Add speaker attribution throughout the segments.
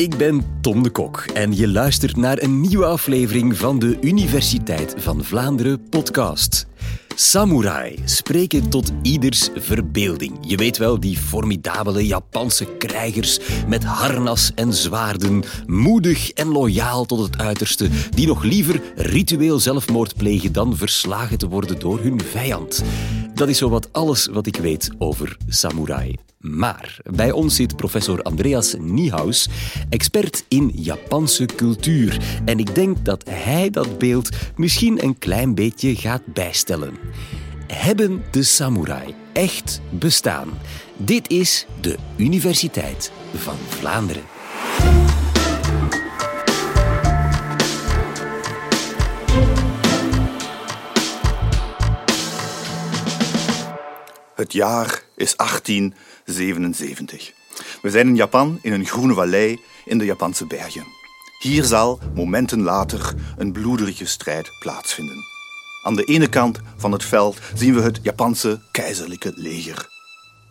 Speaker 1: Ik ben Tom de Kok en je luistert naar een nieuwe aflevering van de Universiteit van Vlaanderen podcast. Samurai spreken tot ieders verbeelding. Je weet wel, die formidabele Japanse krijgers met harnas en zwaarden, moedig en loyaal tot het uiterste, die nog liever ritueel zelfmoord plegen dan verslagen te worden door hun vijand. Dat is zowat alles wat ik weet over samurai. Maar bij ons zit professor Andreas Niehaus, expert in Japanse cultuur. En ik denk dat hij dat beeld misschien een klein beetje gaat bijstellen. Hebben de samurai echt bestaan? Dit is de Universiteit van Vlaanderen.
Speaker 2: Het jaar is 1877. We zijn in Japan in een groene vallei in de Japanse bergen. Hier zal momenten later een bloederige strijd plaatsvinden. Aan de ene kant van het veld zien we het Japanse keizerlijke leger.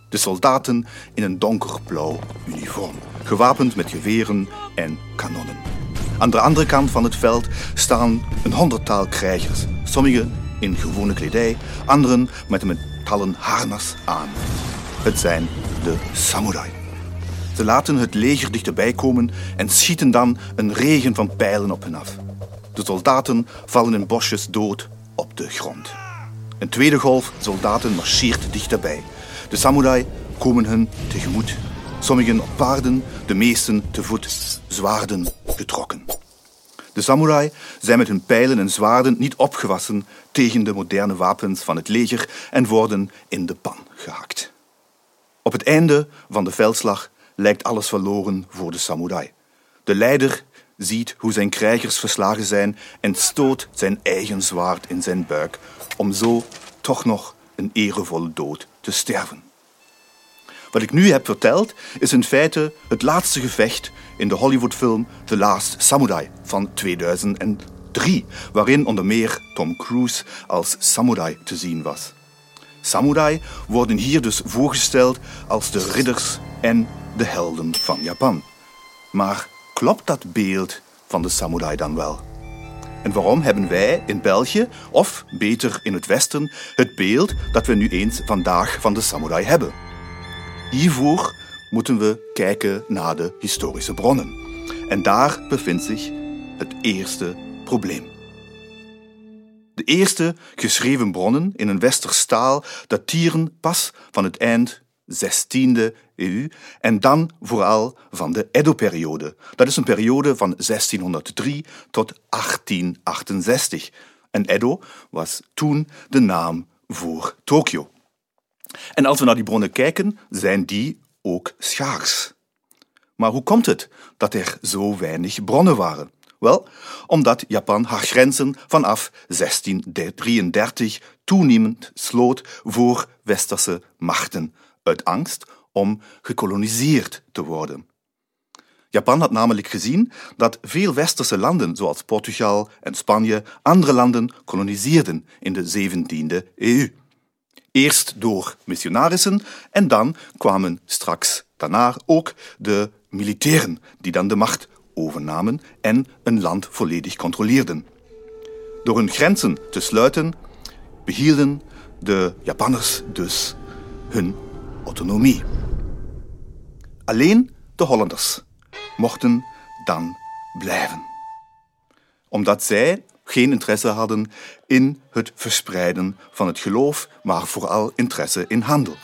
Speaker 2: De soldaten in een donkerblauw uniform, gewapend met geweren en kanonnen. Aan de andere kant van het veld staan een honderdtal krijgers, sommigen in gewone kledij, anderen met een metalen harnas aan. Het zijn de samurai. Ze laten het leger dichterbij komen en schieten dan een regen van pijlen op hen af. De soldaten vallen in bosjes dood op de grond. Een tweede golf soldaten marcheert dichterbij. De samurai komen hen tegemoet. Sommigen op paarden, de meesten te voet, zwaarden getrokken. De samurai zijn met hun pijlen en zwaarden niet opgewassen tegen de moderne wapens van het leger en worden in de pan gehakt. Op het einde van de veldslag lijkt alles verloren voor de samurai. De leider ziet hoe zijn krijgers verslagen zijn en stoot zijn eigen zwaard in zijn buik om zo toch nog een erevolle dood te sterven. Wat ik nu heb verteld is in feite het laatste gevecht in de Hollywoodfilm The Last Samurai van 2003, waarin onder meer Tom Cruise als samurai te zien was. Samurai worden hier dus voorgesteld als de ridders en de helden van Japan. Maar klopt dat beeld van de samurai dan wel? En waarom hebben wij in België, of beter in het Westen, het beeld dat we nu eens vandaag van de samurai hebben? Hiervoor moeten we kijken naar de historische bronnen. En daar bevindt zich het eerste probleem. De eerste geschreven bronnen in een westers taal dateren pas van het eind 16e eeuw en dan vooral van de Edo-periode. Dat is een periode van 1603 tot 1868. En Edo was toen de naam voor Tokio. En als we naar die bronnen kijken, zijn die ook schaars. Maar hoe komt het dat er zo weinig bronnen waren? Wel, omdat Japan haar grenzen vanaf 1633 toenemend sloot voor westerse machten, uit angst om gekoloniseerd te worden. Japan had namelijk gezien dat veel westerse landen, zoals Portugal en Spanje, andere landen koloniseerden in de 17e eeuw. Eerst door missionarissen en dan kwamen straks daarna ook de militairen die dan de macht overnamen en een land volledig controleerden. Door hun grenzen te sluiten behielden de Japanners dus hun autonomie. Alleen de Hollanders mochten dan blijven. Omdat zij geen interesse hadden in het verspreiden van het geloof, maar vooral interesse in handel.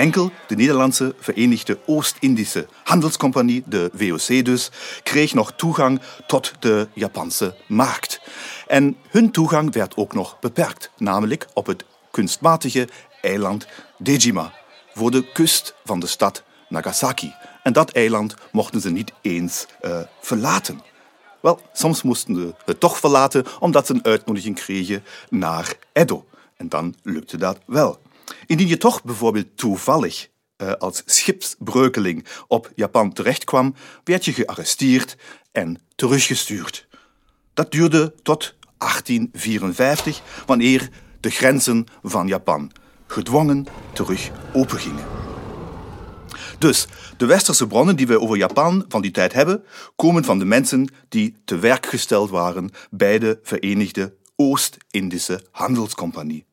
Speaker 2: Enkel de Nederlandse Verenigde Oost-Indische Handelscompagnie, de VOC dus, kreeg nog toegang tot de Japanse markt. En hun toegang werd ook nog beperkt, namelijk op het kunstmatige eiland Dejima, voor de kust van de stad Nagasaki. En dat eiland mochten ze niet eens uh, verlaten. Wel, soms moesten ze het toch verlaten omdat ze een uitnodiging kregen naar Edo. En dan lukte dat wel. Indien je toch bijvoorbeeld toevallig uh, als schipsbreukeling op Japan terechtkwam, werd je gearresteerd en teruggestuurd. Dat duurde tot 1854, wanneer de grenzen van Japan gedwongen terug opengingen. Dus de westerse bronnen die wij over Japan van die tijd hebben, komen van de mensen die te werk gesteld waren bij de Verenigde Oost-Indische Handelscompagnie.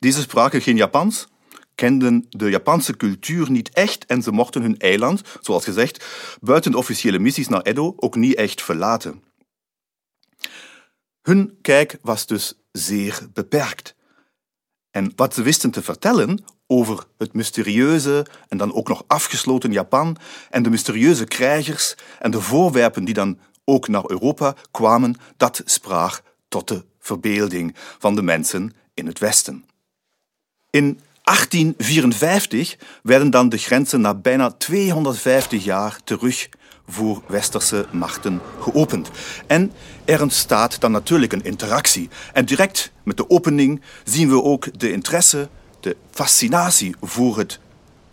Speaker 2: Deze spraken geen Japans, kenden de Japanse cultuur niet echt en ze mochten hun eiland, zoals gezegd, buiten de officiële missies naar Edo ook niet echt verlaten. Hun kijk was dus zeer beperkt. En wat ze wisten te vertellen over het mysterieuze en dan ook nog afgesloten Japan en de mysterieuze krijgers en de voorwerpen die dan ook naar Europa kwamen, dat sprak tot de verbeelding van de mensen in het Westen. In 1854 werden dan de grenzen na bijna 250 jaar terug voor westerse machten geopend. En er ontstaat dan natuurlijk een interactie. En direct met de opening zien we ook de interesse, de fascinatie voor het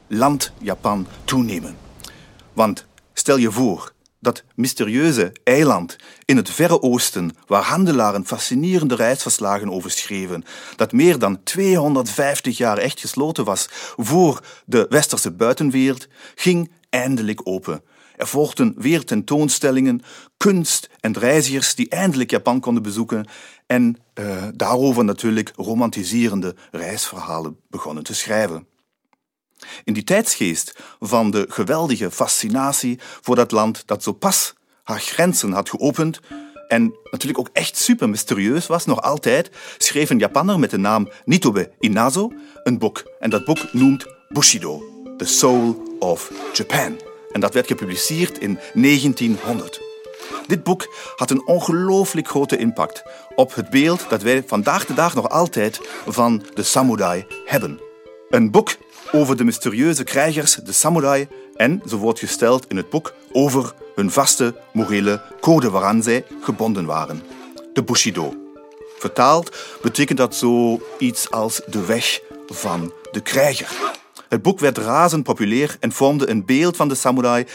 Speaker 2: land Japan toenemen. Want stel je voor, dat mysterieuze eiland in het Verre Oosten, waar handelaren fascinerende reisverslagen over schreven, dat meer dan 250 jaar echt gesloten was voor de westerse buitenwereld, ging eindelijk open. Er volgden weer tentoonstellingen, kunst en reizigers die eindelijk Japan konden bezoeken en uh, daarover natuurlijk romantiserende reisverhalen begonnen te schrijven. In die tijdsgeest van de geweldige fascinatie voor dat land dat zo pas haar grenzen had geopend en natuurlijk ook echt super mysterieus was, nog altijd, schreef een Japanner met de naam Nitobe Inazo een boek. En dat boek noemt Bushido, The Soul of Japan. En dat werd gepubliceerd in 1900. Dit boek had een ongelooflijk grote impact op het beeld dat wij vandaag de dag nog altijd van de samurai hebben. Een boek over de mysterieuze krijgers, de samurai, en, zo wordt gesteld in het boek, over hun vaste morele code waaraan zij gebonden waren. De Bushido. Vertaald betekent dat zoiets als de weg van de krijger. Het boek werd razend populair en vormde een beeld van de samurai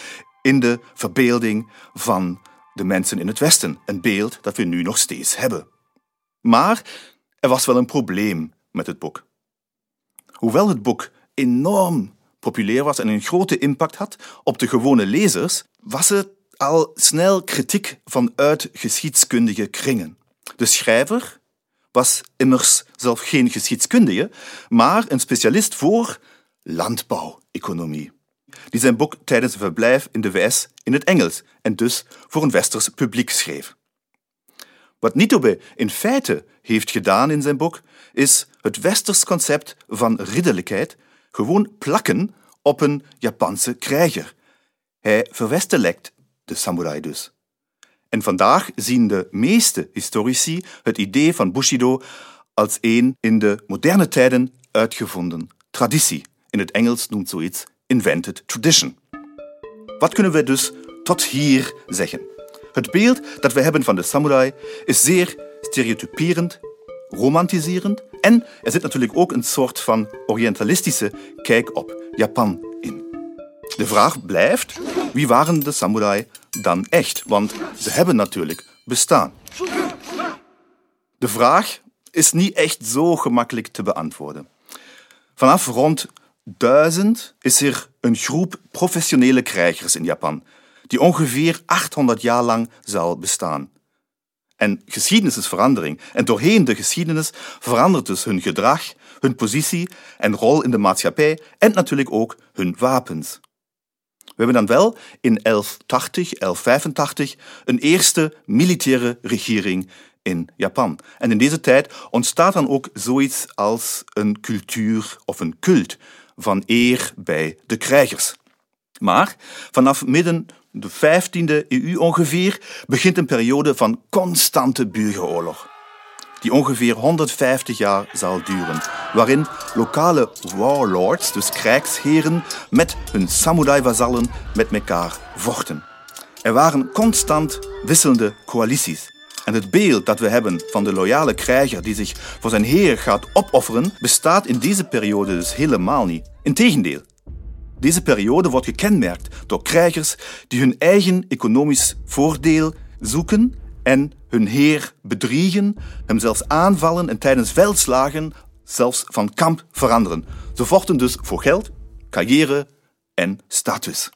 Speaker 2: in de verbeelding van de mensen in het Westen. Een beeld dat we nu nog steeds hebben. Maar er was wel een probleem met het boek. Hoewel het boek enorm populair was en een grote impact had op de gewone lezers, was het al snel kritiek vanuit geschiedskundige kringen. De schrijver was immers zelf geen geschiedskundige, maar een specialist voor landbouweconomie, die zijn boek tijdens een verblijf in de VS in het Engels en dus voor een westers publiek schreef. Wat Nitobe in feite heeft gedaan in zijn boek, is het westers concept van ridderlijkheid gewoon plakken op een Japanse krijger. Hij verwestelijkt de samurai dus. En vandaag zien de meeste historici het idee van Bushido als een in de moderne tijden uitgevonden traditie. In het Engels noemt zoiets invented tradition. Wat kunnen we dus tot hier zeggen? Het beeld dat we hebben van de samurai is zeer stereotyperend, romantiserend en er zit natuurlijk ook een soort van orientalistische kijk op Japan in. De vraag blijft, wie waren de samurai dan echt? Want ze hebben natuurlijk bestaan. De vraag is niet echt zo gemakkelijk te beantwoorden. Vanaf rond 1000 is er een groep professionele krijgers in Japan, die ongeveer 800 jaar lang zal bestaan. En geschiedenis is verandering. En doorheen de geschiedenis verandert dus hun gedrag, hun positie en rol in de maatschappij en natuurlijk ook hun wapens. We hebben dan wel in 1180, 1185 een eerste militaire regering in Japan. En in deze tijd ontstaat dan ook zoiets als een cultuur of een cult van eer bij de krijgers. Maar vanaf midden de 15e eeuw ongeveer begint een periode van constante burgeroorlog. Die ongeveer 150 jaar zal duren, waarin lokale warlords, dus krijgsheren, met hun samurai-vazallen met elkaar vochten. Er waren constant wisselende coalities. En het beeld dat we hebben van de loyale krijger die zich voor zijn heer gaat opofferen, bestaat in deze periode dus helemaal niet. Integendeel, deze periode wordt gekenmerkt door krijgers die hun eigen economisch voordeel zoeken en hun heer bedriegen, hem zelfs aanvallen en tijdens veldslagen zelfs van kamp veranderen. Ze vochten dus voor geld, carrière en status.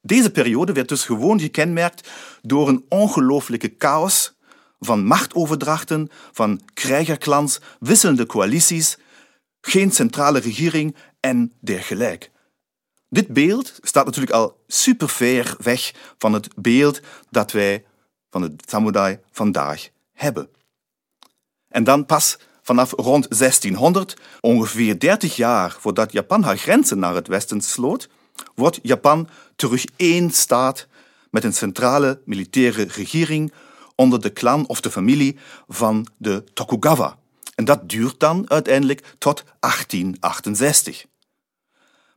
Speaker 2: Deze periode werd dus gewoon gekenmerkt door een ongelooflijke chaos van machtoverdrachten, van krijgerklans, wisselende coalities, geen centrale regering en dergelijke. Dit beeld staat natuurlijk al super ver weg van het beeld dat wij van het samurai vandaag hebben. En dan pas vanaf rond 1600, ongeveer 30 jaar voordat Japan haar grenzen naar het westen sloot, wordt Japan terug één staat met een centrale militaire regering onder de clan of de familie van de Tokugawa. En dat duurt dan uiteindelijk tot 1868.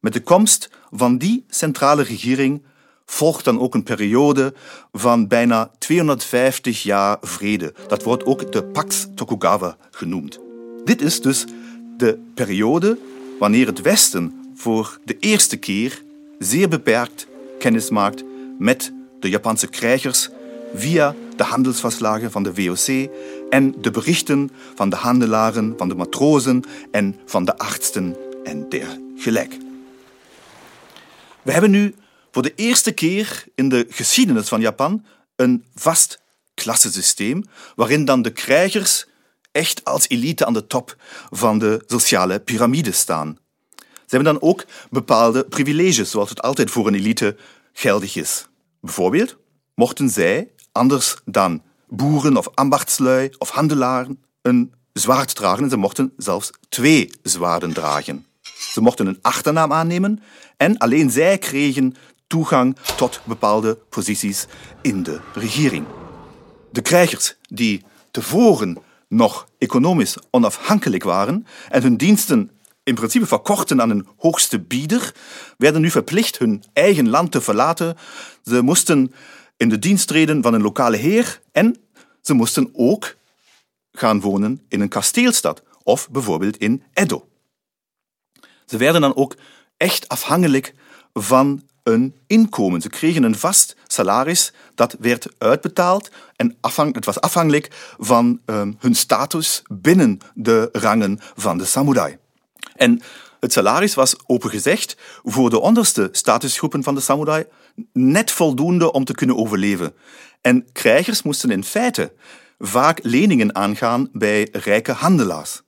Speaker 2: Met de komst van die centrale regering volgt dan ook een periode van bijna 250 jaar vrede. Dat wordt ook de Pax Tokugawa genoemd. Dit is dus de periode wanneer het Westen voor de eerste keer zeer beperkt kennis maakt met de Japanse krijgers via de handelsverslagen van de VOC en de berichten van de handelaren, van de matrozen en van de artsen en dergelijke. We hebben nu voor de eerste keer in de geschiedenis van Japan een vast klassensysteem waarin dan de krijgers echt als elite aan de top van de sociale piramide staan. Ze hebben dan ook bepaalde privileges, zoals het altijd voor een elite geldig is. Bijvoorbeeld mochten zij, anders dan boeren of ambachtslui of handelaren, een zwaard dragen en ze mochten zelfs twee zwaarden dragen. Ze mochten een achternaam aannemen en alleen zij kregen toegang tot bepaalde posities in de regering. De krijgers die tevoren nog economisch onafhankelijk waren en hun diensten in principe verkochten aan een hoogste bieder, werden nu verplicht hun eigen land te verlaten. Ze moesten in de dienst treden van een lokale heer en ze moesten ook gaan wonen in een kasteelstad of bijvoorbeeld in Edo. Ze werden dan ook echt afhankelijk van een inkomen. Ze kregen een vast salaris dat werd uitbetaald en het was afhankelijk van ehm, hun status binnen de rangen van de samurai. En het salaris was opengezegd voor de onderste statusgroepen van de samurai net voldoende om te kunnen overleven. En krijgers moesten in feite vaak leningen aangaan bij rijke handelaars.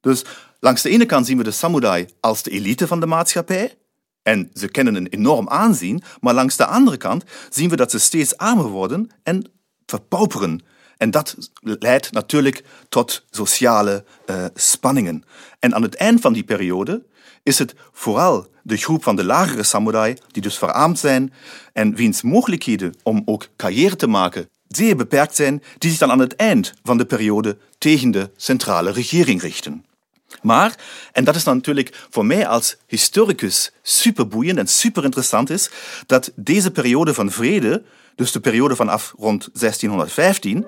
Speaker 2: Dus langs de ene kant zien we de samurai als de elite van de maatschappij, en ze kennen een enorm aanzien, maar langs de andere kant zien we dat ze steeds armer worden en verpauperen. En dat leidt natuurlijk tot sociale uh, spanningen. En aan het eind van die periode is het vooral de groep van de lagere samurai, die dus verarmd zijn en wiens mogelijkheden om ook carrière te maken zeer beperkt zijn, die zich dan aan het eind van de periode tegen de centrale regering richten. Maar, en dat is dan natuurlijk voor mij als historicus superboeiend en super interessant is, dat deze periode van vrede, dus de periode vanaf rond 1615,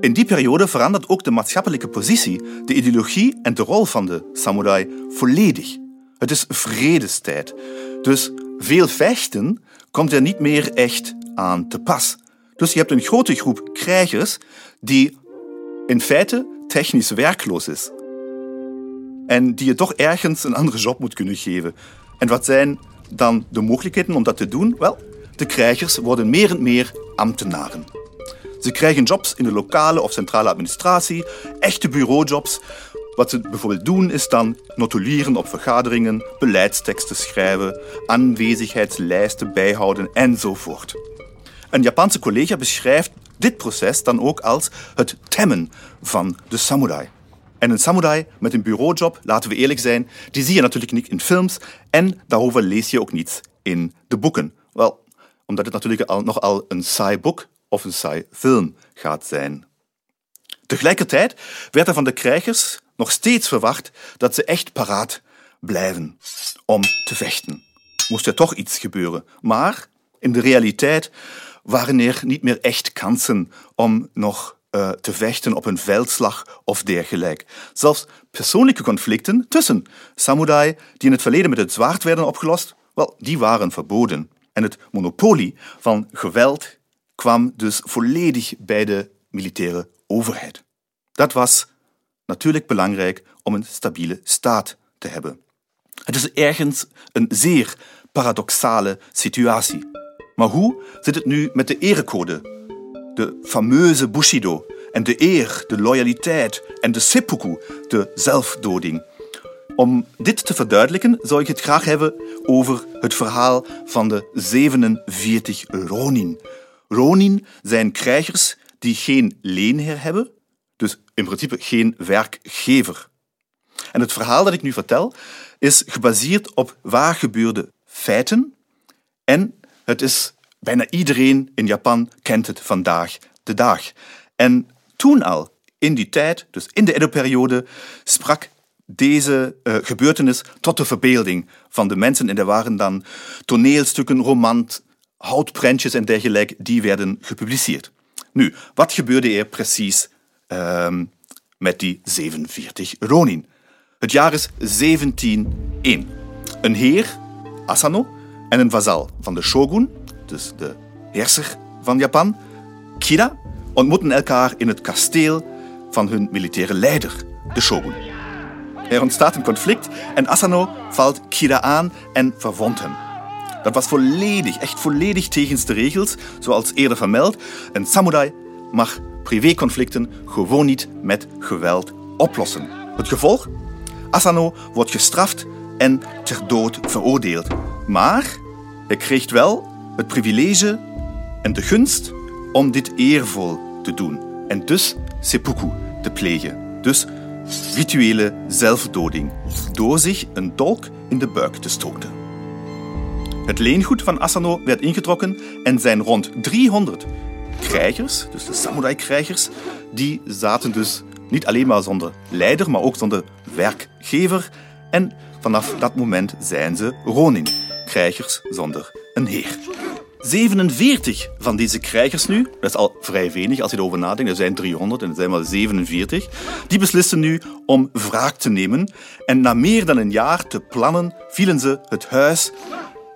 Speaker 2: in die periode verandert ook de maatschappelijke positie, de ideologie en de rol van de samurai volledig. Het is vredestijd. Dus veel vechten komt er niet meer echt aan te pas. Dus je hebt een grote groep krijgers die in feite technisch werkloos is en die je toch ergens een andere job moet kunnen geven. En wat zijn dan de mogelijkheden om dat te doen? Wel, de krijgers worden meer en meer ambtenaren. Ze krijgen jobs in de lokale of centrale administratie, echte bureaujobs. Wat ze bijvoorbeeld doen is dan notuleren op vergaderingen, beleidsteksten schrijven, aanwezigheidslijsten bijhouden enzovoort. Een Japanse collega beschrijft dit proces dan ook als het temmen van de samurai. En een samurai met een bureaujob, laten we eerlijk zijn, die zie je natuurlijk niet in films en daarover lees je ook niet in de boeken. Wel, omdat het natuurlijk al, nogal een saai boek of een saai film gaat zijn. Tegelijkertijd werd er van de krijgers nog steeds verwacht dat ze echt paraat blijven om te vechten. Moest er toch iets gebeuren. Maar in de realiteit waren er niet meer echt kansen om nog uh, te vechten op een veldslag of dergelijke. Zelfs persoonlijke conflicten tussen samurai die in het verleden met het zwaard werden opgelost, wel, die waren verboden. En het monopolie van geweld kwam dus volledig bij de militaire overheid. Dat was natuurlijk belangrijk om een stabiele staat te hebben. Het is ergens een zeer paradoxale situatie. Maar hoe zit het nu met de erecode? De fameuze Bushido en de eer, de loyaliteit en de seppuku, de zelfdoding. Om dit te verduidelijken zou ik het graag hebben over het verhaal van de 47 Ronin. Ronin zijn krijgers die geen leenheer hebben, dus in principe geen werkgever. En het verhaal dat ik nu vertel is gebaseerd op waar gebeurde feiten en het is bijna iedereen in Japan kent het vandaag de dag. En toen al, in die tijd, dus in de Edo-periode, sprak deze uh, gebeurtenis tot de verbeelding van de mensen. En er waren dan toneelstukken, romans, houtprentjes en dergelijke, die werden gepubliceerd. Nu, wat gebeurde er precies uh, met die 47 Ronin? Het jaar is 1701. Een heer, Asano, en een vazal van de shogun, dus de heerser van Japan, Kida, ontmoeten elkaar in het kasteel van hun militaire leider, de shogun. Er ontstaat een conflict en Asano valt Kida aan en verwondt hem. Dat was volledig, echt volledig tegen de regels, zoals eerder vermeld. Een samurai mag privéconflicten gewoon niet met geweld oplossen. Het gevolg? Asano wordt gestraft en ter dood veroordeeld. Maar hij kreeg wel het privilege en de gunst om dit eervol te doen en dus seppuku te plegen. Dus rituele zelfdoding door zich een dolk in de buik te stoten. Het leengoed van Asano werd ingetrokken en zijn rond 300 krijgers, dus de samurai-krijgers, die zaten dus niet alleen maar zonder leider, maar ook zonder werkgever. En vanaf dat moment zijn ze ronin, krijgers zonder een heer. 47 van deze krijgers nu, dat is al vrij weinig als je erover nadenkt, er zijn 300 en er zijn maar 47, die beslissen nu om wraak te nemen. En na meer dan een jaar te plannen, vielen ze het huis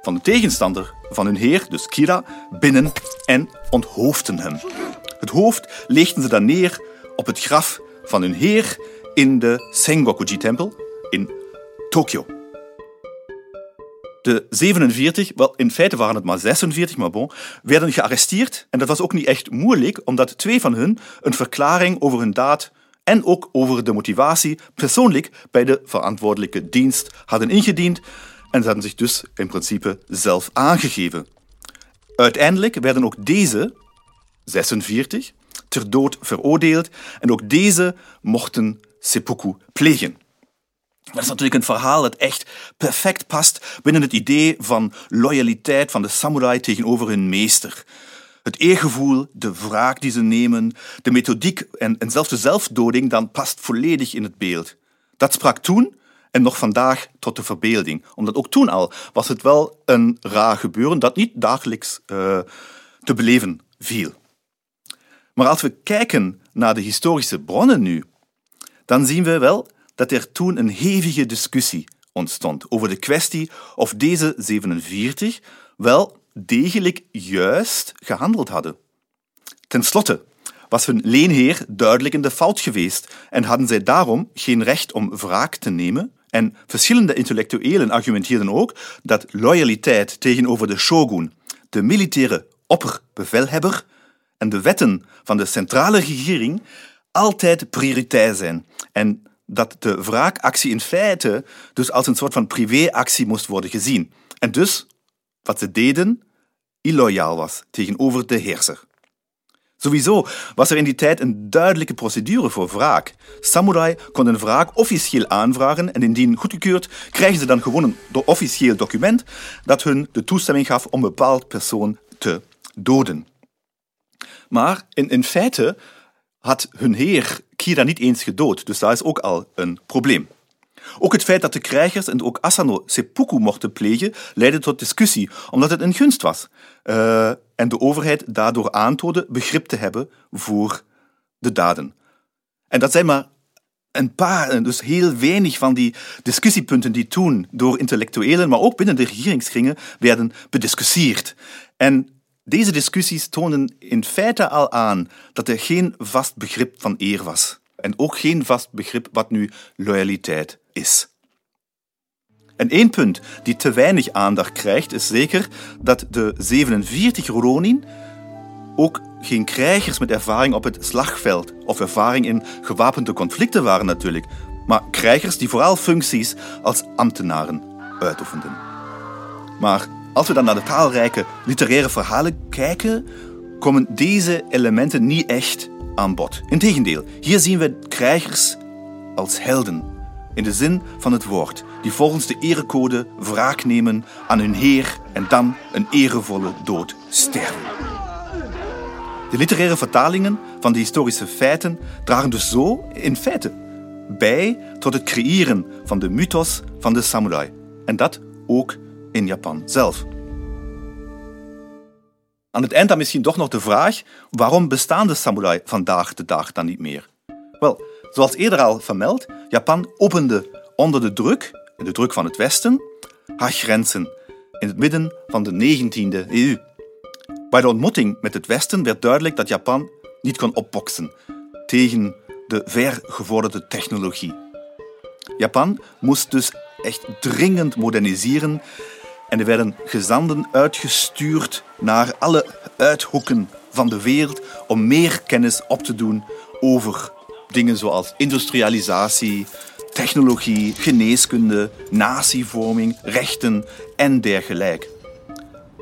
Speaker 2: van de tegenstander van hun heer, dus Kira, binnen en onthoofden hem. Het hoofd legden ze dan neer op het graf van hun heer in de Sengokuji-tempel in Tokio. De 47, wel in feite waren het maar 46, maar bon, werden gearresteerd. En dat was ook niet echt moeilijk, omdat twee van hen een verklaring over hun daad en ook over de motivatie persoonlijk bij de verantwoordelijke dienst hadden ingediend. En ze hadden zich dus in principe zelf aangegeven. Uiteindelijk werden ook deze 46 ter dood veroordeeld en ook deze mochten seppuku plegen. Dat is natuurlijk een verhaal dat echt perfect past binnen het idee van loyaliteit van de samurai tegenover hun meester. Het eergevoel, de wraak die ze nemen, de methodiek en, zelfs de zelfdoding, dan past volledig in het beeld. Dat sprak toen en nog vandaag tot de verbeelding. Omdat ook toen al was het wel een raar gebeuren dat niet dagelijks uh, te beleven viel. Maar als we kijken naar de historische bronnen nu, dan zien we wel dat er toen een hevige discussie ontstond over de kwestie of deze 47 wel degelijk juist gehandeld hadden. Ten slotte was hun leenheer duidelijk in de fout geweest en hadden zij daarom geen recht om wraak te nemen. En verschillende intellectuelen argumenteerden ook dat loyaliteit tegenover de shogun, de militaire opperbevelhebber en de wetten van de centrale regering altijd prioriteit zijn en dat de wraakactie in feite dus als een soort van privéactie moest worden gezien. En dus, wat ze deden, illoyaal was tegenover de heerser. Sowieso was er in die tijd een duidelijke procedure voor wraak. Samurai konden wraak officieel aanvragen en indien goedgekeurd krijgen ze dan gewoon een officieel document dat hun de toestemming gaf om een bepaald persoon te doden. Maar in, in feite had hun heer Kira niet eens gedood, dus daar is ook al een probleem. Ook het feit dat de krijgers en ook Asano seppuku mochten plegen, leidde tot discussie, omdat het een gunst was. Uh, en de overheid daardoor aantoonde begrip te hebben voor de daden. En dat zijn maar een paar, dus heel weinig van die discussiepunten die toen door intellectuelen, maar ook binnen de regeringskringen werden bediscussieerd. En deze discussies tonen in feite al aan dat er geen vast begrip van eer was. En ook geen vast begrip wat nu loyaliteit is. En één punt die te weinig aandacht krijgt, is zeker dat de 47 Ronin ook geen krijgers met ervaring op het slagveld of ervaring in gewapende conflicten waren natuurlijk, maar krijgers die vooral functies als ambtenaren uitoefenden. Maar als we dan naar de taalrijke literaire verhalen kijken, komen deze elementen niet echt aan bod. Integendeel, hier zien we krijgers als helden, in de zin van het woord, die volgens de erecode wraak nemen aan hun heer en dan een erevolle dood sterven. De literaire vertalingen van de historische feiten dragen dus zo in feite bij tot het creëren van de mythos van de samurai. En dat ook in Japan zelf. Aan het eind dan misschien toch nog de vraag: waarom bestaan de samurai vandaag de dag dan niet meer? Wel, zoals eerder al vermeld, Japan opende onder de druk, de druk van het Westen, haar grenzen in het midden van de 19e eeuw. Bij de ontmoeting met het Westen werd duidelijk dat Japan niet kon opboksen tegen de vergevorderde technologie. Japan moest dus echt dringend moderniseren en er werden gezanden uitgestuurd naar alle uithoeken van de wereld om meer kennis op te doen over dingen zoals industrialisatie, technologie, geneeskunde, natievorming, rechten en dergelijke.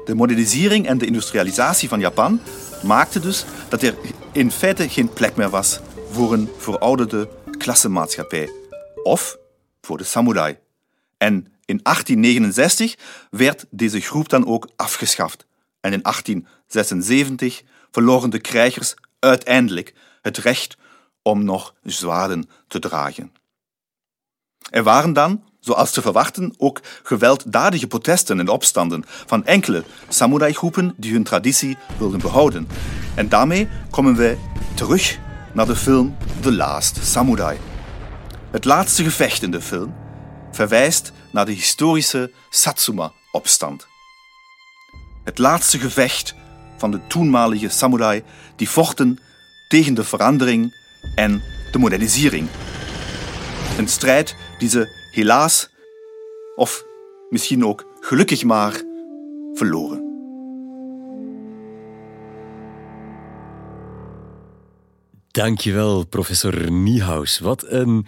Speaker 2: De modernisering en de industrialisatie van Japan maakte dus dat er in feite geen plek meer was voor een verouderde klassenmaatschappij of voor de samurai. En in 1869 werd deze groep dan ook afgeschaft. En in 1876 verloren de krijgers uiteindelijk het recht om nog zwaarden te dragen. Er waren dan, zoals te verwachten, ook gewelddadige protesten en opstanden van enkele samurai-groepen die hun traditie wilden behouden. En daarmee komen we terug naar de film The Last Samurai. Het laatste gevecht in de film verwijst naar de historische Satsuma-opstand. Het laatste gevecht van de toenmalige samurai die vochten tegen de verandering en de modernisering. Een strijd die ze helaas, of misschien ook gelukkig maar, verloren.
Speaker 1: Dankjewel, professor Niehaus. Wat een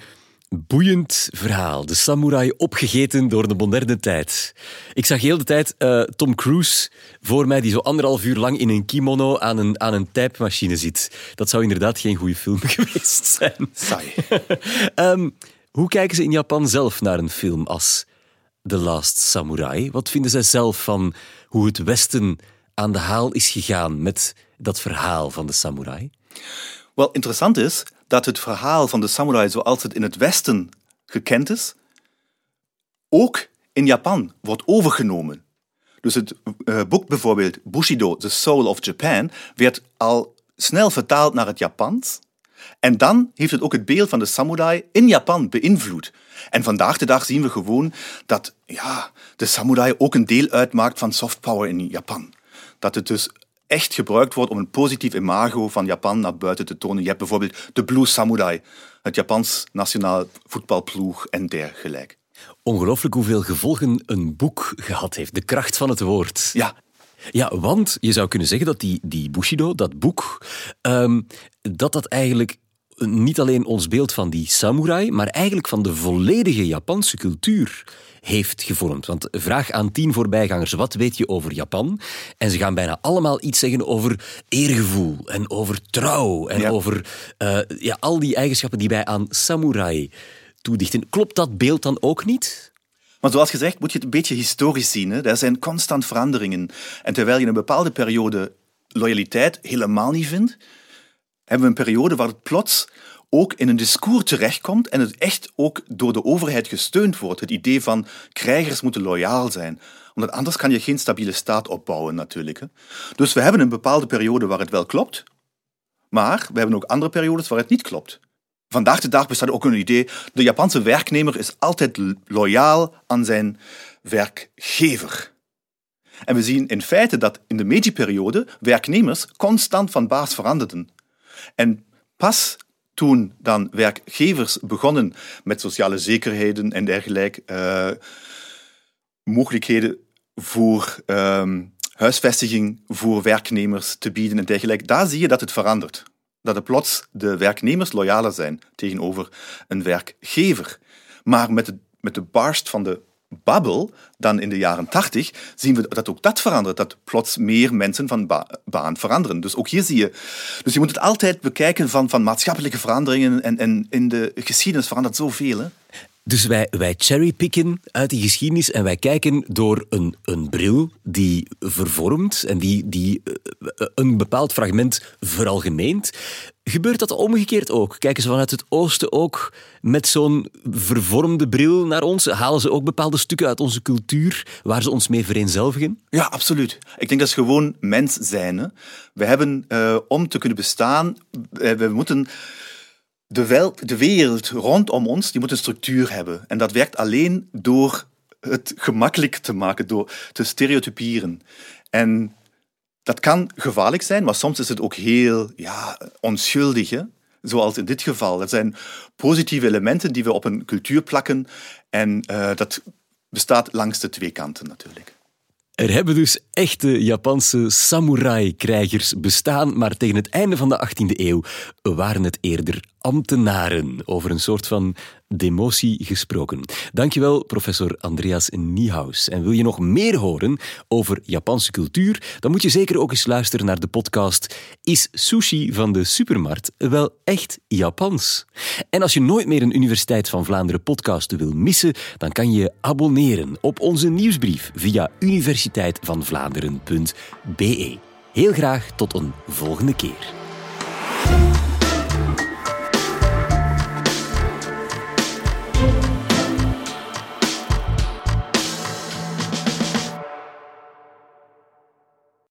Speaker 1: boeiend verhaal. De samurai opgegeten door de moderne tijd. Ik zag heel de tijd uh, Tom Cruise voor mij, die zo anderhalf uur lang in een kimono aan een, aan een typemachine zit. Dat zou inderdaad geen goede film geweest zijn.
Speaker 2: Saai.
Speaker 1: um, hoe kijken ze in Japan zelf naar een film als The Last Samurai? Wat vinden zij zelf van hoe het Westen aan de haal is gegaan met dat verhaal van de samurai?
Speaker 2: Wel, interessant is dat het verhaal van de samurai zoals het in het Westen gekend is, ook in Japan wordt overgenomen. Dus het uh, boek bijvoorbeeld Bushido, The Soul of Japan, werd al snel vertaald naar het Japans. En dan heeft het ook het beeld van de samurai in Japan beïnvloed. En vandaag de dag zien we gewoon dat ja, de samurai ook een deel uitmaakt van soft power in Japan. Dat het dus echt gebruikt wordt om een positief imago van Japan naar buiten te tonen. Je hebt bijvoorbeeld de Blue Samurai, het Japans nationaal voetbalploeg en dergelijke.
Speaker 1: Ongelooflijk hoeveel gevolgen een boek gehad heeft. De kracht van het woord.
Speaker 2: Ja.
Speaker 1: Ja, want je zou kunnen zeggen dat die, die Bushido, dat boek, um, dat dat eigenlijk niet alleen ons beeld van die samurai, maar eigenlijk van de volledige Japanse cultuur heeft gevormd. Want vraag aan tien voorbijgangers, wat weet je over Japan? En ze gaan bijna allemaal iets zeggen over eergevoel en over trouw en over uh, ja, al die eigenschappen die wij aan samurai toedichten. Klopt dat beeld dan ook niet?
Speaker 2: Maar zoals gezegd moet je het een beetje historisch zien. Hè? Er zijn constant veranderingen. En terwijl je een bepaalde periode loyaliteit helemaal niet vindt, hebben we een periode waar het plots ook in een discours terechtkomt en het echt ook door de overheid gesteund wordt. Het idee van krijgers moeten loyaal zijn. Omdat anders kan je geen stabiele staat opbouwen natuurlijk. Dus we hebben een bepaalde periode waar het wel klopt, maar we hebben ook andere periodes waar het niet klopt. Vandaag de dag bestaat ook een idee, de Japanse werknemer is altijd loyaal aan zijn werkgever. En we zien in feite dat in de Meiji-periode werknemers constant van baas veranderden. En pas toen dan werkgevers begonnen met sociale zekerheden en dergelijke, uh, mogelijkheden voor ehm, huisvestiging voor werknemers te bieden en dergelijke. Daar zie je dat het verandert. Dat er plots de werknemers loyaler zijn tegenover een werkgever. Maar met de, met de barst van de bubble dan in de jaren 80 zien we dat ook dat verandert. Dat plots meer mensen van baan veranderen. Dus ook hier zie je. Dus je moet het altijd bekijken van, van maatschappelijke veranderingen. En, en in de geschiedenis verandert zoveel. Hè?
Speaker 1: Dus wij, wij cherrypicken uit die geschiedenis en wij kijken door een, een bril die vervormt en die, die eh, eh, een bepaald fragment veralgemeent. Gebeurt dat omgekeerd ook? Kijken ze vanuit het oosten ook met zo'n vervormde bril naar ons? Halen ze ook bepaalde stukken uit onze cultuur waar ze ons mee vereenzelvigen?
Speaker 2: Ja, absoluut. Ik denk dat is gewoon mens zijn. We hebben, uh, om te kunnen bestaan, we moeten de, de wereld rondom ons die moet een structuur hebben. En dat werkt alleen door het gemakkelijk te maken, door te stereotyperen. En dat kan gevaarlijk zijn, maar soms is het ook heel ja, onschuldig. Zoals in dit geval. Dat zijn positieve elementen die we op een cultuur plakken. En uh, dat bestaat langs de twee kanten natuurlijk.
Speaker 1: Er hebben dus echte Japanse samurai-krijgers bestaan, maar tegen het einde van de 18e eeuw waren het eerder ambtenaren. Over een soort van demotie gesproken. Dankjewel, professor Andreas Niehaus. En wil je nog meer horen over Japanse cultuur, dan moet je zeker ook eens luisteren naar de podcast Is sushi van de supermarkt wel echt Japans? En als je nooit meer een Universiteit van Vlaanderen podcast wil missen, dan kan je abonneren op onze nieuwsbrief via universiteitvanvlaanderen.be. Heel graag tot een volgende keer.